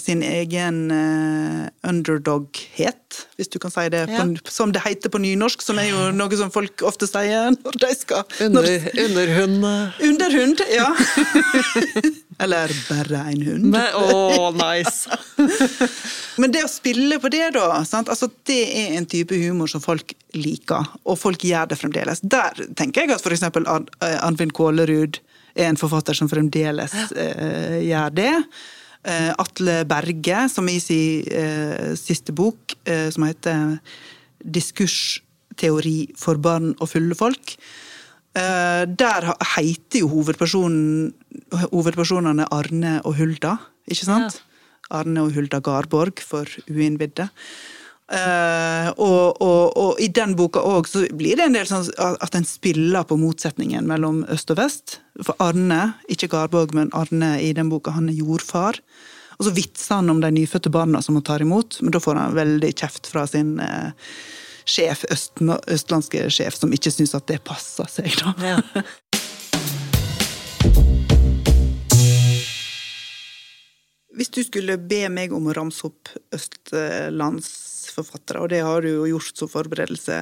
sin egen uh, underdog-het, hvis du kan si det,
Ja.
på, som det heter på nynorsk, som er jo noe som folk ofte sier når de skal
Under, underhund eh,
Underhund, ja. Eller bare en hund.
Å, Å, nice!
Men det å spille på det, da, sant? Altså, det er en type humor som folk liker, og folk gjør det fremdeles. Der tenker jeg at for eksempel An- eh, Anfinn Kålerud er en forfatter som fremdeles uh, gjør det. Eh, Atle Berge, som i sin eh, siste bok, eh, som heter 'Diskursteori for barn og fulle folk', eh, der heter jo hovedpersonen, hovedpersonene Arne og Hulda, ikke sant? Arne og Hulda Garborg, for uinnvidde. Eh, og, og, og i den boka òg så blir det en del sånn at en spiller på motsetningen mellom øst og vest. For Arne, ikke Garborg, men Arne i den boka, han er jordfar. Og så vitser han om de nyfødte barna som han tar imot, men da får han veldig kjeft fra sin uh, sjef, øst, østlandske sjef, som ikke syns at det passer seg, da.
Ja.
Hvis du skulle be meg om å ramse opp østlandsforfattere, og det har du jo gjort som forberedelse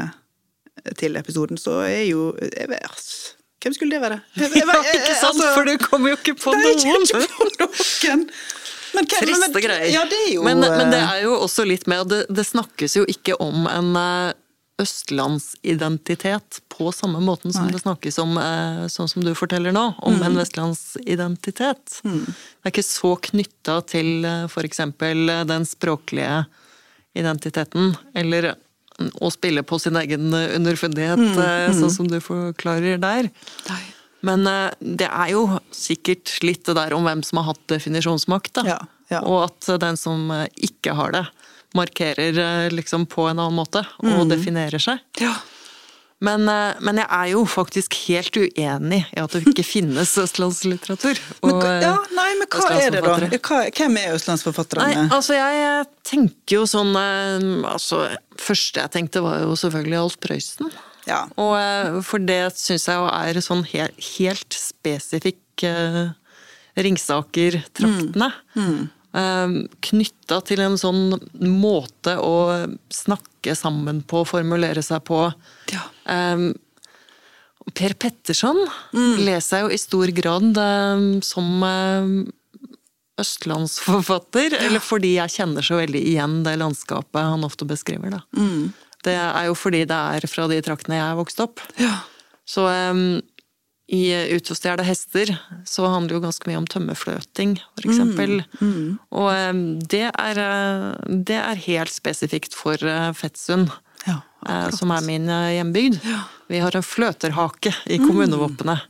til episoden, så er jo jeg vet, ass, Hvem skulle det være? Jeg, jeg, jeg,
ikke sant?
altså,
For du kommer jo ikke på
Nei,
noen!
kommer ikke på noen! Men hva,
Triste
men-
greier.
Ja, det jo
men, men det
eh,
er jo også litt med Det, det snakkes jo ikke om en eh, østlandsidentitet på samme måten som
Nei.
det snakkes om, eh, sånn som du forteller nå, om
Mm.
en vestlandsidentitet. Det er ikke så knytta til f.eks. eh, den språklige identiteten, eller å spille på sin egen eh, underfundighet,
Mm,
mm. sånn som du forklarer der.
Nei.
Men eh, det er jo sikkert litt det der om hvem som har hatt definisjonsmakt, da.
Ja, ja.
Og at den som eh, ikke har det, markerer eh, liksom på en annen måte, og
Mm.
definerer seg.
Ja.
Men, eh, men jeg er jo faktisk helt uenig i at det ikke finnes østlandslitteratur.
Men,
og,
hva-
eh,
ja, nei, men hva er det, da? hvem er østlandsforfatterne?
Nei, altså jeg tenker jo sånn eh, altså, Første jeg tenkte var jo selvfølgelig Alf Prøysen.
Ja.
Og for det syns jeg jo er sånn helt, helt spesifikk Ringsaker-traktene. Eh, Knytta til en sånn måte å snakke sammen på, formulere seg på.
Ja.
Eh, Per Petterson leser jeg jo i stor grad eh, som østlandsforfatter, østlandsforfatter, eller fordi jeg kjenner så veldig igjen det landskapet han ofte beskriver. Da. Det er jo fordi det er fra de traktene jeg er vokst opp.
ja.
Så um, i Ut hester så handler det jo ganske mye om tømmerfløting, for eksempel. Og um, det, er, uh, det er helt spesifikt for Fettsund.
Ja,
eh, som er min hjembygd. hjembygd. Vi har en fløterhake i kommunevåpenet.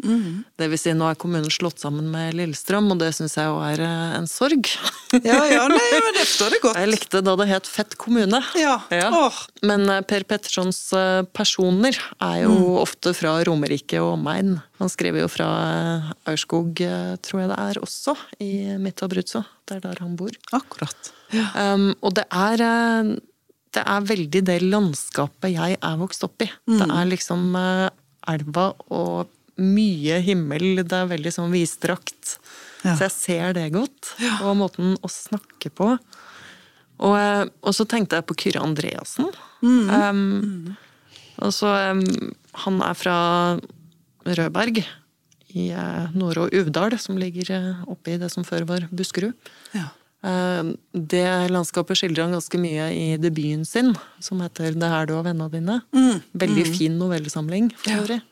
Det vil si, nå er kommunen slått sammen med Lillestrøm, og det syns jeg jo er eh, en sorg.
Ja, ja, nei, men det står det godt.
Jeg likte da det het Fett kommune.
Ja. Åh.
Men eh, Per Pettersons eh, personer er jo ofte fra Romerike og omegn. Han skriver jo fra eh, Aurskog, eh, tror jeg det er også, i midt Abruzzo. Det er der han bor.
Akkurat.
Um, og det er, eh, det er veldig det landskapet jeg er vokst opp i. Det er liksom eh, elva og mye himmel. Det er veldig sånn vidstrakt.
Ja.
Så jeg ser det godt. Og måten å snakke på. Og, eh, og så tenkte jeg på Kyrre Andreassen. Um, og så um, Han er fra Rødberg i uh, Nore og Uvdal, som ligger uh, oppe i det som før var Buskerud.
Ja.
Eh, Det landskapet skildrer han ganske mye i debuten sin, som heter 'Det er du og vennene dine'. Veldig fin novellesamling, for
Ja.
øvrig.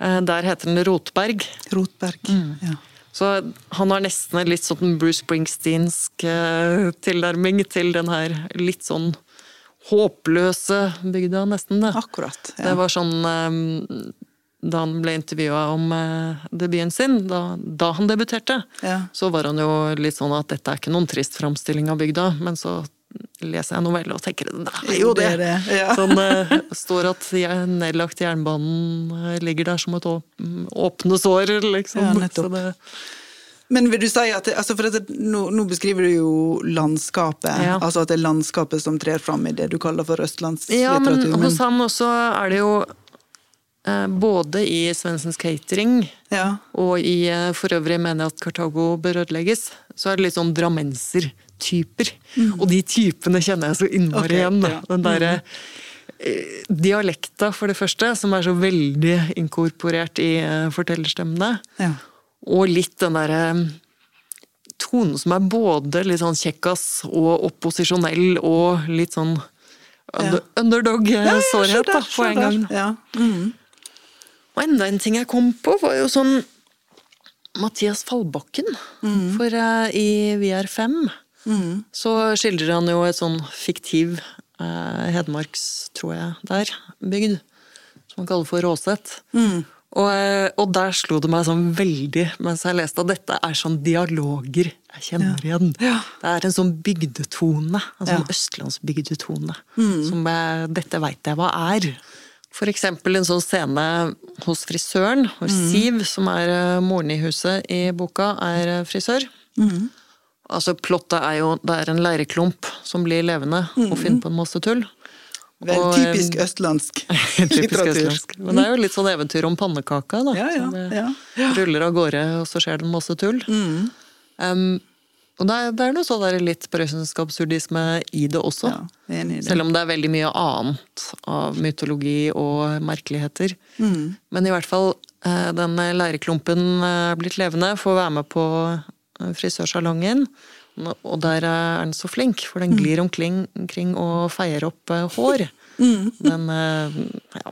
Eh, Der heter den Rotberg.
Rotberg. Ja.
Så han har nesten en litt sånn Bruce Springsteensk eh, tilnærming til den her litt sånn håpløse bygda, nesten. det.
Akkurat.
Det var sånn eh, Da han ble intervjua om eh, debuten sin, da, da han debuterte,
Ja.
så var han jo litt sånn at dette er ikke noen trist framstilling av bygda, men så leser jeg novelle og tenker det er jo
det
det.
er det. Ja.
Sånn eh, står at nedlagt jernbanen eh, ligger der som et åpne sår, liksom.
Ja, nettopp.
Så det,
Men vil du si at det, altså for det, nå, nå beskriver du jo landskapet,
Ja.
altså at det er landskapet som trer fram i det du kaller for
ja, men
men
hos han også er det jo både i Svendsens Catering
ja.
og i eh, For øvrig mener jeg at Kartago bør ødelegges, så er det litt sånn drammensertyper. Og de typene kjenner jeg så innmari
okay,
igjen.
ja.
Den derre mm. dialekta, for det første, som er så veldig inkorporert i eh, fortellerstemmene.
ja.
Og litt den derre tonen som er både litt sånn kjekkas og opposisjonell og litt sånn
Ja,
underdog-sårhet da, på en gang.
Ja. Mm.
Og enda en ting jeg kom på, var jo sånn Mathias Fallbakken. For uh, i VR5 mm. så skildrer han jo et sånn fiktiv uh, Hedmarks, tror jeg, der, bygd. Som han kaller for Råset. Og, eh, og der slo det meg sånn veldig mens jeg leste at dette er sånn dialoger jeg kjenner igjen.
Ja.
Det er en sånn bygdetone. En sånn
Ja. Mm.
Som jeg, dette veit jeg hva er. Eksempel en sånn scene hos frisøren, hvor
Mm.
Siv, som er eh, moren i huset i boka, er eh, frisør.
Mm.
Altså, plottet er jo det er en leireklump som blir levende og finner på en masse tull.
Vel,
Og,
typisk østlandsk
Typisk
litteratur.
østlandsk. Men det er jo litt sånn eventyr om pannekaka, da.
Ja, ja,
som eh,
ja.
ruller av gårde, og så skjer det en masse tull. Um, og det er, det er noe sånn der litt prøysensk absurdisme i det også.
Ja, enig i det.
Selv om det er veldig mye annet av mytologi og merkeligheter.
Mm.
Men i hvert fall, eh, den leirklumpen er blitt levende, får være med på eh, frisørsalongen. Og der er den så flink, for
Mm.
den glir omkring, og feier opp eh, hår.
Mm.
Den eh, Ja,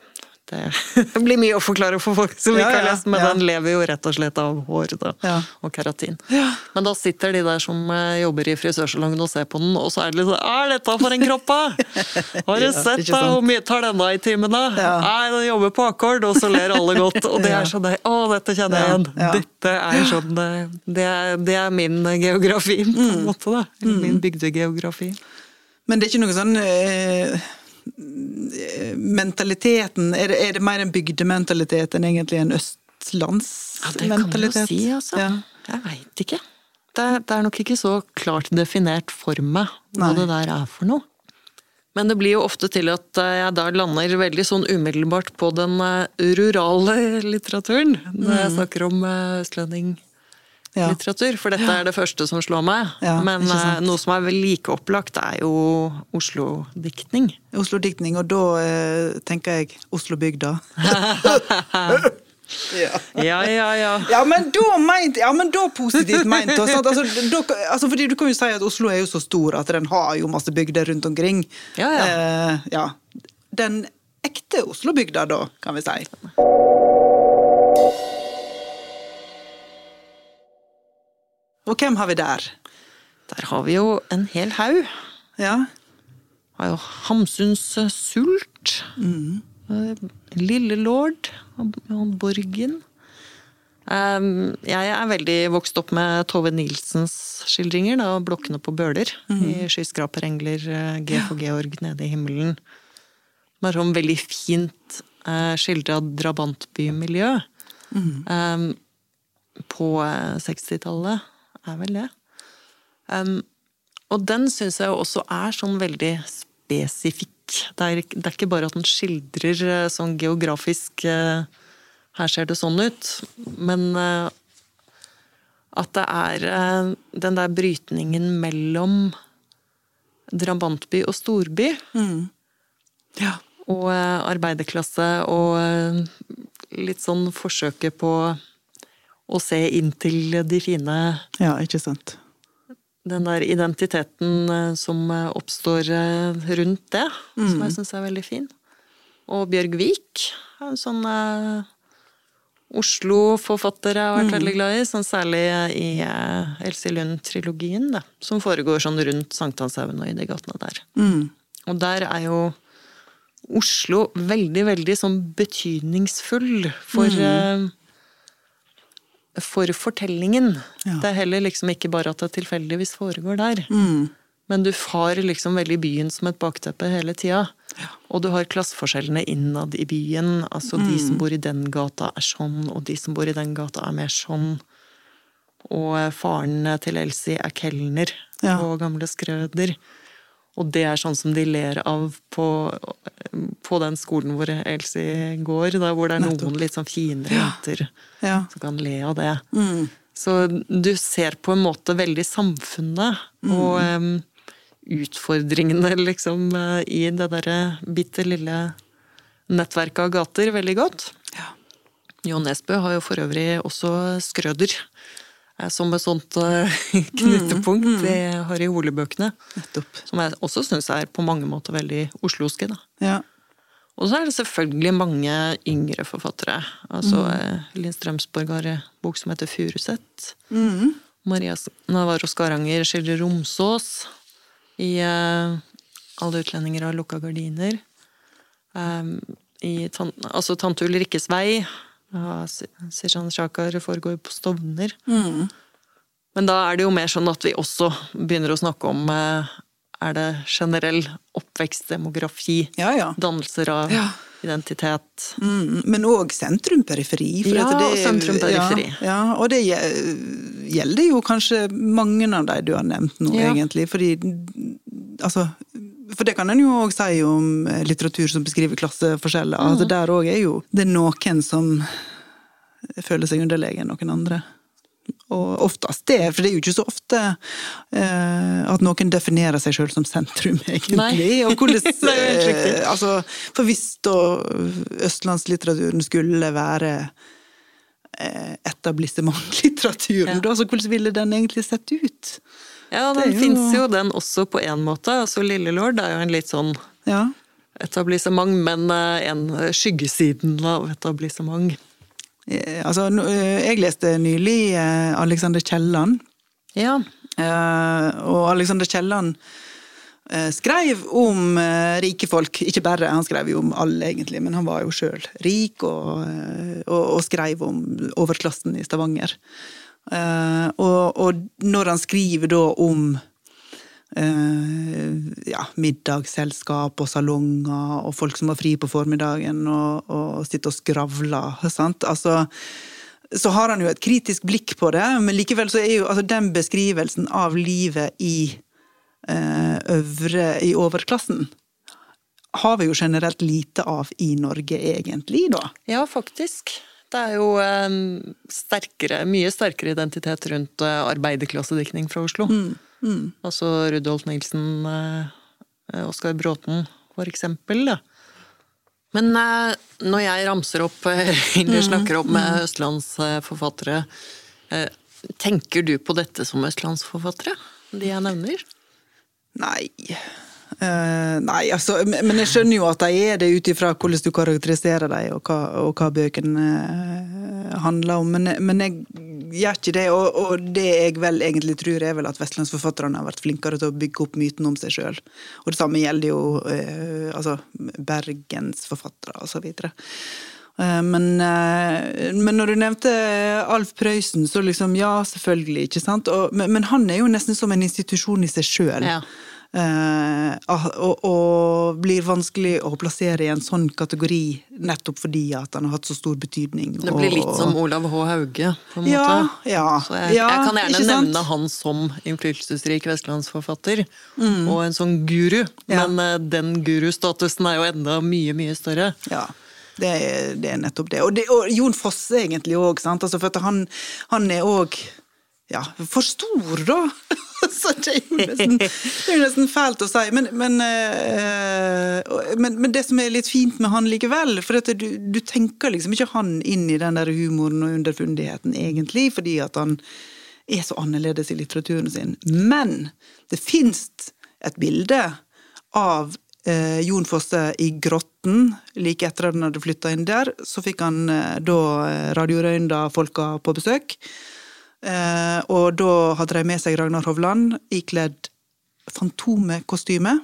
det, det blir mye å forklare for folk som ikke har lest, men den lever jo rett og slett av hår da, og keratin.
Ja.
Men da sitter de der som eh, jobber i frisørsalongen og ser på den, og så er det litt sånn Er dette for en kropp, da?! Har du sett da? Hvor mye tar denne i timen, da? Nei, den jobber på akkord, og så ler alle godt. Og det er sånn Å, dette kjenner jeg igjen! Dette er sånn eh, det er, det er min geografi, på
Mm.
en måte, da. Eller Min bygdegeografi.
Men det er ikke noe sånn eh, Mentaliteten Er det, er det mer en bygdementalitet enn egentlig en
Ja, det kan man jo si, altså.
Ja.
Jeg veit ikke. Det det er nok ikke så klart definert for meg hva
Nei.
det der er for noe. Men det blir jo ofte til at eh, jeg da lander veldig sånn umiddelbart på den eh, rurale litteraturen. Når jeg snakker om eh,
Ja.
For dette er det første som slår meg.
Ja,
Men eh, noe som er vel like opplagt, er jo Oslo-diktning.
Oslo-diktning, og da eh, tenker jeg Oslobygda. ja.
Ja, ja, ja.
Ja, men da meint, ja, men da positivt meint. Altså, da, altså, fordi du kan jo si at Oslo er jo så stor at den har jo masse bygder rundt omkring.
Ja, ja.
Eh, ja. Den ekte Oslo-bygda, da, kan vi si. Og hvem har vi der?
Der har vi jo en hel haug.
Ja.
har jo Hamsuns Sult. sult. Lille Lord og Borgen. Jeg er veldig vokst opp med Tove Nilsens skildringer, da, 'Blokkene på Bøler'. I 'Skyskraperengler', eh, G for Georg nede i himmelen. Det var sånn veldig fint skildra drabantbymiljø. mm. på eh, 60-tallet, er vel det. Um, og den syns jeg også er sånn veldig spesifikk. Det er, det er ikke bare at den skildrer eh, sånn geografisk eh, Her ser det sånn ut. Men eh, at det er den der brytningen mellom drabantby og storby.
ja.
Og arbeiderklasse og litt sånn forsøket på å se inn til de fine
Ja, ikke sant.
den der identiteten eh, som eh, oppstår eh, rundt det, som jeg syns er veldig fin. Og Bjørg Vik er en sånn Oslo-forfatter jeg har vært veldig glad i, sånn særlig i eh, Elsie Lund-trilogien, som foregår sånn rundt Sankthanshaugen og i de gatene der.
Mm.
Og der er jo Oslo veldig, veldig sånn betydningsfull for eh, For fortellingen.
Ja.
Det er heller liksom ikke bare at det tilfeldigvis foregår der.
Mm.
Men du har liksom veldig byen som et bakteppe hele tida. Og du har klasseforskjellene innad i byen. Altså de
Mm.
som bor i den gata er sånn, og de som bor i den gata er mer sånn. Og faren til Elsie er kelner
Ja.
på Gamle Skrøder. Og det er sånn som de ler av på, på den skolen hvor Elsie går, da, hvor det er noen litt sånn finere jenter
Ja.
som kan le av det.
Mm.
Så du ser på en måte veldig samfunnet og um, utfordringene liksom eh, i det derre bitte lille nettverket av gater veldig godt.
Ja.
Jo Nesbø har jo for øvrig også Skrøder eh, som et sånt knutepunkt mm, mm. i Harry Hole-bøkene. Som jeg også syns er på mange måter veldig osloske. da.
Ja.
Og så er det selvfølgelig mange yngre forfattere. Altså mm. Linn Strømsborg har en bok som heter Furuset.
Mm.
Maria Navarro Skaranger skildrer Romsås i uh, Alle utlendinger har lukka gardiner. Um, i altså Tante Ulrikkes vei. Sishan Shakar foregår på Stovner.
Mm.
Men da er det jo mer sånn at vi også begynner å snakke om uh, er det generell oppvekstdemografi.
Ja, ja.
Dannelser av
Ja.
identitet.
Mm, men òg sentrum-periferi.
Ja,
det er
sentrum-periferi.
Og det gjelder jo kanskje mange av de du har nevnt nå, egentlig. Fordi altså For det kan en jo òg si om litteratur som beskriver klasseforskjeller.
Mm.
Altså der òg er jo det er noen som føler seg underlegen noen andre. Og oftest det, for det er jo ikke så ofte eh, at noen definerer seg sjøl som sentrum, egentlig. Og hvordan, eh, altså, for hvis da østlandslitteraturen skulle være eh, etablissementlitteraturen,
Ja.
da, så hvordan ville den egentlig sett ut?
Ja, den
jo-
fins jo den også på én måte. Altså Lillelord er jo en litt sånn
Ja.
etablissement, men eh, en skyggesiden av etablissement.
Eh, altså, eh, jeg leste nylig eh, Alexander Kielland.
Ja.
Eh, og Alexander Kielland eh, skrev om eh, rike folk. Ikke bare, han skrev jo om alle, egentlig, men han var jo sjøl rik, og, eh, og, og skrev om overklassen i Stavanger. Eh, og, og når han skriver da om eh, ja, middagsselskap og salonger, og folk som har fri på formiddagen og, og sitter og skravler, sant. Altså, så har han jo et kritisk blikk på det, men likevel så er jo altså den beskrivelsen av livet i eh, øvre i overklassen har vi jo generelt lite av i Norge, egentlig, da.
ja, faktisk. Det er jo eh, sterkere, mye sterkere identitet rundt eh, arbeiderklassediktning fra Oslo.
Mm,
Altså Rudolf Nilsen, eh, Oskar Bråten, for eksempel. Da. Men når jeg ramser opp eller snakker opp med østlandsforfattere, tenker du på dette som østlandsforfattere? De jeg nevner?
Nei. Eh, nei, altså, men jeg skjønner jo at de er det ut ifra hvordan du karakteriserer dem, og og hva bøkene uh, handler om. Men, men jeg gjør ikke det, og, og det jeg vel egentlig tror, er vel at vestlandsforfatterne har vært flinkere til å bygge opp myten om seg sjøl. Og det samme gjelder jo uh, altså, bergensforfattere, og så videre. Men, men når du nevnte Alf Prøysen, så liksom ja, selvfølgelig, ikke sant. Og, men, men han er jo nesten som en institusjon i seg sjøl.
Ja.
Eh, og, og blir vanskelig å plassere i en sånn kategori nettopp fordi at han har hatt så stor betydning.
Det blir litt som Olav H. Hauge, på en
Ja,
måte.
ja,
Så jeg,
ja,
jeg kan gjerne nevne han som innflytelsesrik vestlandsforfatter, og en sånn guru.
Mm. Ja.
Men eh, den gurustatusen er jo enda mye, mye større.
Ja, det er, det er nettopp det. Og, det, og Jon Fosse egentlig òg. Altså, for han, han er òg ja, for stor, da! Så det er, jo nesten, det er nesten fælt å si. Men, men, eh, men, men det som er litt fint med han likevel, for du, du tenker liksom ikke han inn i den der humoren og underfundigheten, egentlig, fordi at han er så annerledes i litteraturen sin. Men det fins et bilde av eh, Jon Fosse i Grotten. Like etter at han hadde flytta inn der, så fikk han eh, da eh, Radio Røynda-folka på besøk. Eh, og da hadde de med seg Ragnar Hovland ikledd fantomekostyme.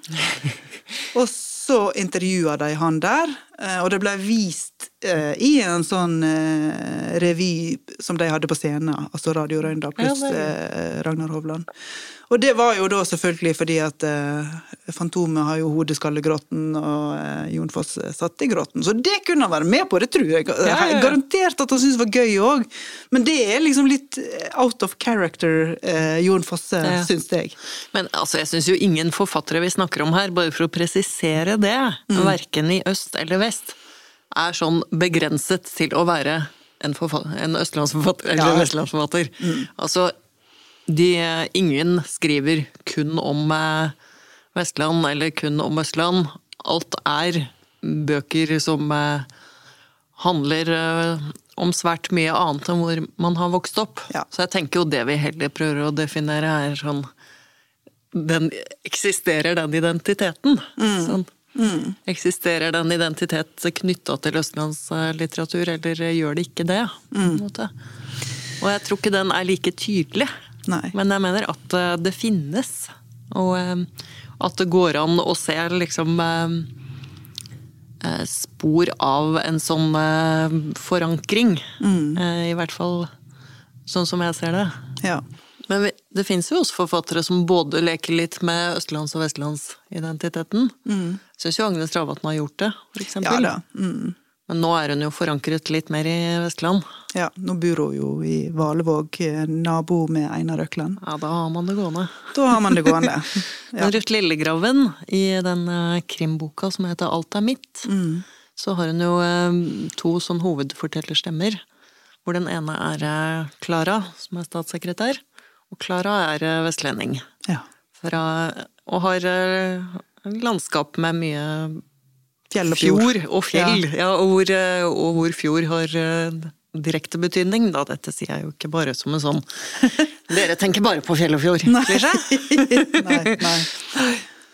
og så intervjua de han der, eh, og det ble vist i en sånn eh, revy som de hadde på scenen, altså Radio Røynda pluss
Ja,
eh, Ragnar Hovland. Og det var jo da selvfølgelig fordi at eh, Fantomet har jo hodeskallegrotten, og eh, Jon Foss satt i grotten. Så det kunne han være med på, det tror jeg.
ja, ja.
Garantert at han syntes det var gøy òg. Men det er liksom litt out of character, eh, Jon Fosse,
Ja.
syns jeg.
Men altså, jeg syns jo ingen forfattere vi snakker om her, bare for å presisere det,
Mm.
verken i øst eller vest, er sånn begrenset til å være en, en østlandsforfatter eller
Ja. Mm.
vestlandsforfatter. Altså, de, ingen skriver kun om eh, Vestland eller kun om Østland. Alt er bøker som eh, handler eh, om svært mye annet enn hvor man har vokst opp.
Ja.
Så jeg tenker jo det vi heller prøver å definere, er sånn den, Eksisterer den identiteten? Sånn. Eksisterer det en identitet knytta til østlandslitteratur, eller gjør det ikke det? måte? Og jeg tror ikke den er like tydelig.
Nei.
Men jeg mener at eh, det finnes. Og eh, at det går an å se liksom eh, eh, spor av en sånn eh, forankring. Mm. I hvert fall sånn som jeg ser det.
Ja.
Men det fins jo også forfattere som både leker litt med østlands- og vestlandsidentiteten. Mm. Syns jo Agnes Ravatn har gjort det, for
ja
eksempel.
da. Mm.
Men nå er hun jo forankret litt mer i Vestland.
Ja, nå bor hun jo i Valevåg, eh, nabo med Einar Økland.
Ja, da har man det gående.
Da har man det gående. Ja.
Men Ruth Lillegraven, i den eh, krimboka som heter Alt er mitt,
Mm.
så har hun jo eh, to sånn hovedfortellerstemmer. Hvor den ene er Klara, som er statssekretær, og Klara er vestlending.
ja.
Fra, og har landskap med mye
Fjell og fjord.
fjord og fjell. Ja. og, hvor, eh, og hvor fjord har eh, direkte betydning. Da. Dette sier jeg jo ikke bare som en sånn Dere tenker bare på fjell og fjord, klisjé.
nei, nei.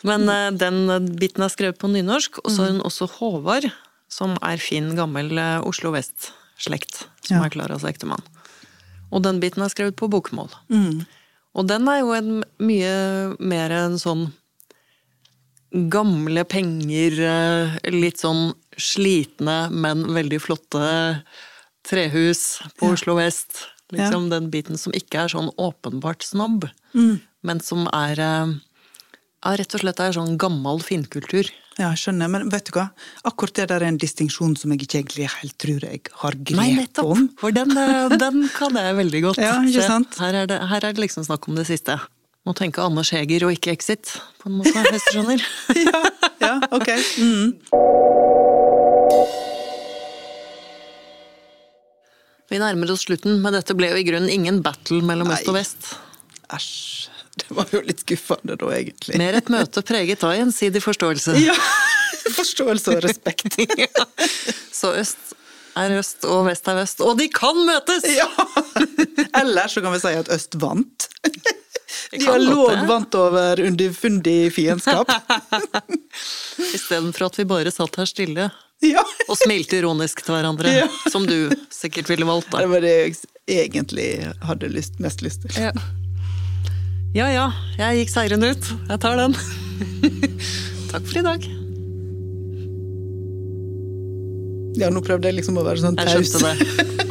Men eh, den biten er skrevet på nynorsk, og så har hun også Håvard, som er fin, gammel Oslo Vest-slekt, som
Ja.
er Klaras ektemann. Og den biten er skrevet på bokmål.
Mm.
Og den er jo en, mye mer en sånn gamle penger, eh, litt sånn slitne, men veldig flotte trehus på Oslo vest. Liksom den biten som ikke er sånn åpenbart snobb,
Mm.
men som er eh, ja, rett og slett er sånn gammel finkultur.
Ja, jeg skjønner. Men vet du hva? Akkurat det der er en distinksjon som jeg ikke egentlig helt tror jeg har grep om.
Nei, nettopp! For den, eh, den kan jeg veldig godt
Ja, ikke sant?
Her er, det, her er det liksom snakk om det siste. Må tenke Anders Heger og ikke Exit, på en måte, hvis du skjønner.
ja, ja, ok. Mm.
Vi nærmer oss slutten, men dette ble jo i grunnen ingen battle mellom øst og vest.
Æsj. Det var jo litt skuffende da, egentlig.
Mer et møte preget av gjensidig forståelse.
Ja. Forståelse og respekt.
Ja. Så øst er øst, og vest er vest, og de kan møtes!
Ja! Eller så kan vi si at øst vant. Dialog vant over underfundig fiendskap.
Istedenfor at vi bare satt her stille
Ja,
og smilte ironisk til hverandre.
Ja.
Som du sikkert ville valgt. Da.
det var det jeg egentlig hadde lyst, mest lyst til.
Ja. ja ja, jeg gikk seirende ut. Jeg tar den. Takk for i dag.
Ja, nå prøvde jeg liksom å være sånn taus.
Jeg skjønte det.